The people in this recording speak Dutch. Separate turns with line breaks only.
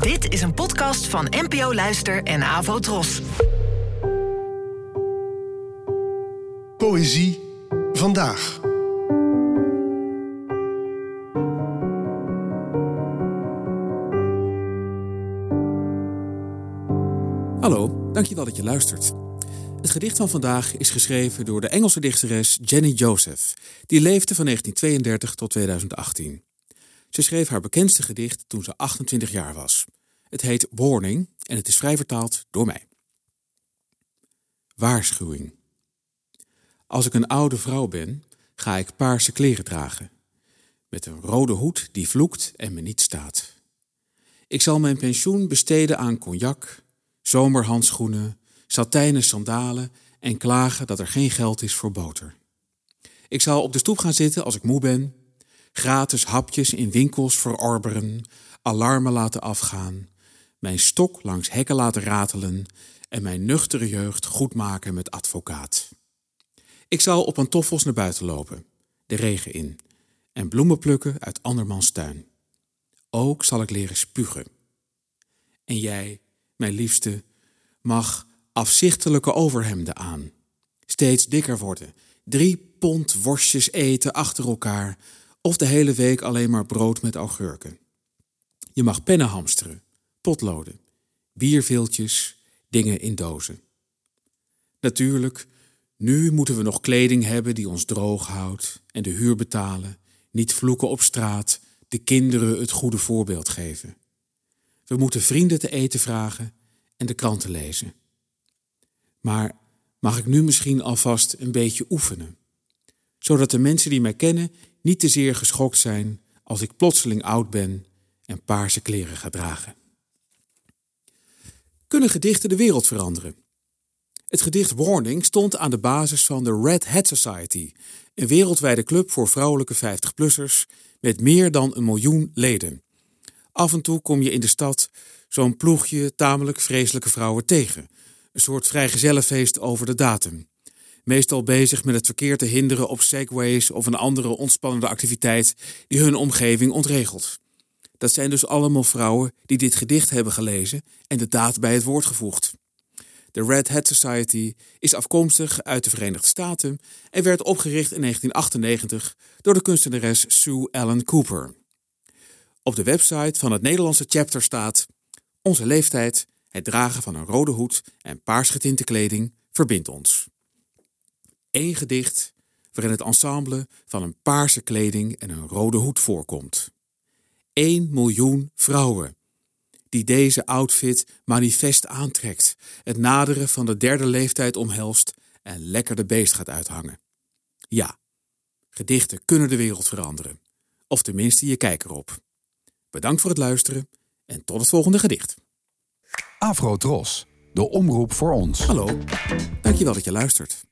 Dit is een podcast van NPO Luister en Avo Tros.
Poëzie vandaag.
Hallo, dankjewel dat je luistert. Het gedicht van vandaag is geschreven door de Engelse dichteres Jenny Joseph, die leefde van 1932 tot 2018. Ze schreef haar bekendste gedicht toen ze 28 jaar was. Het heet Warning en het is vrij vertaald door mij. Waarschuwing. Als ik een oude vrouw ben, ga ik paarse kleren dragen, met een rode hoed die vloekt en me niet staat. Ik zal mijn pensioen besteden aan cognac, zomerhandschoenen, satijnen sandalen en klagen dat er geen geld is voor boter. Ik zal op de stoep gaan zitten als ik moe ben, gratis hapjes in winkels verorberen, alarmen laten afgaan, mijn stok langs hekken laten ratelen en mijn nuchtere jeugd goedmaken met advocaat. Ik zal op pantoffels naar buiten lopen, de regen in, en bloemen plukken uit andermans tuin. Ook zal ik leren spugen. En jij, mijn liefste, mag afzichtelijke overhemden aan. Steeds dikker worden, drie pond worstjes eten achter elkaar of de hele week alleen maar brood met augurken. Je mag pennen hamsteren, potloden, bierveeltjes, dingen in dozen. Natuurlijk, nu moeten we nog kleding hebben die ons droog houdt en de huur betalen, niet vloeken op straat, de kinderen het goede voorbeeld geven. We moeten vrienden te eten vragen en de kranten lezen. Maar mag ik nu misschien alvast een beetje oefenen, zodat de mensen die mij kennen niet te zeer geschokt zijn als ik plotseling oud ben en paarse kleren ga dragen. Kunnen gedichten de wereld veranderen? Het gedicht Warning stond aan de basis van de Red Hat Society, een wereldwijde club voor vrouwelijke 50-plussers met meer dan een miljoen leden. Af en toe kom je in de stad zo'n ploegje tamelijk vreselijke vrouwen tegen. Een soort vrijgezellenfeest over de datum. Meestal bezig met het verkeer te hinderen op segways of een andere ontspannende activiteit die hun omgeving ontregelt. Dat zijn dus allemaal vrouwen die dit gedicht hebben gelezen en de daad bij het woord gevoegd. De Red Hat Society is afkomstig uit de Verenigde Staten en werd opgericht in 1998 door de kunstenares Sue Ellen Cooper. Op de website van het Nederlandse chapter staat: Onze leeftijd, het dragen van een rode hoed en paarsgetinte kleding verbindt ons. Eén gedicht waarin het ensemble van een paarse kleding en een rode hoed voorkomt. 1 miljoen vrouwen die deze outfit manifest aantrekt, het naderen van de derde leeftijd omhelst en lekker de beest gaat uithangen. Ja, gedichten kunnen de wereld veranderen, of tenminste je kijker op. Bedankt voor het luisteren en tot het volgende gedicht.
Afro Tros, de omroep voor ons.
Hallo, dankjewel dat je luistert.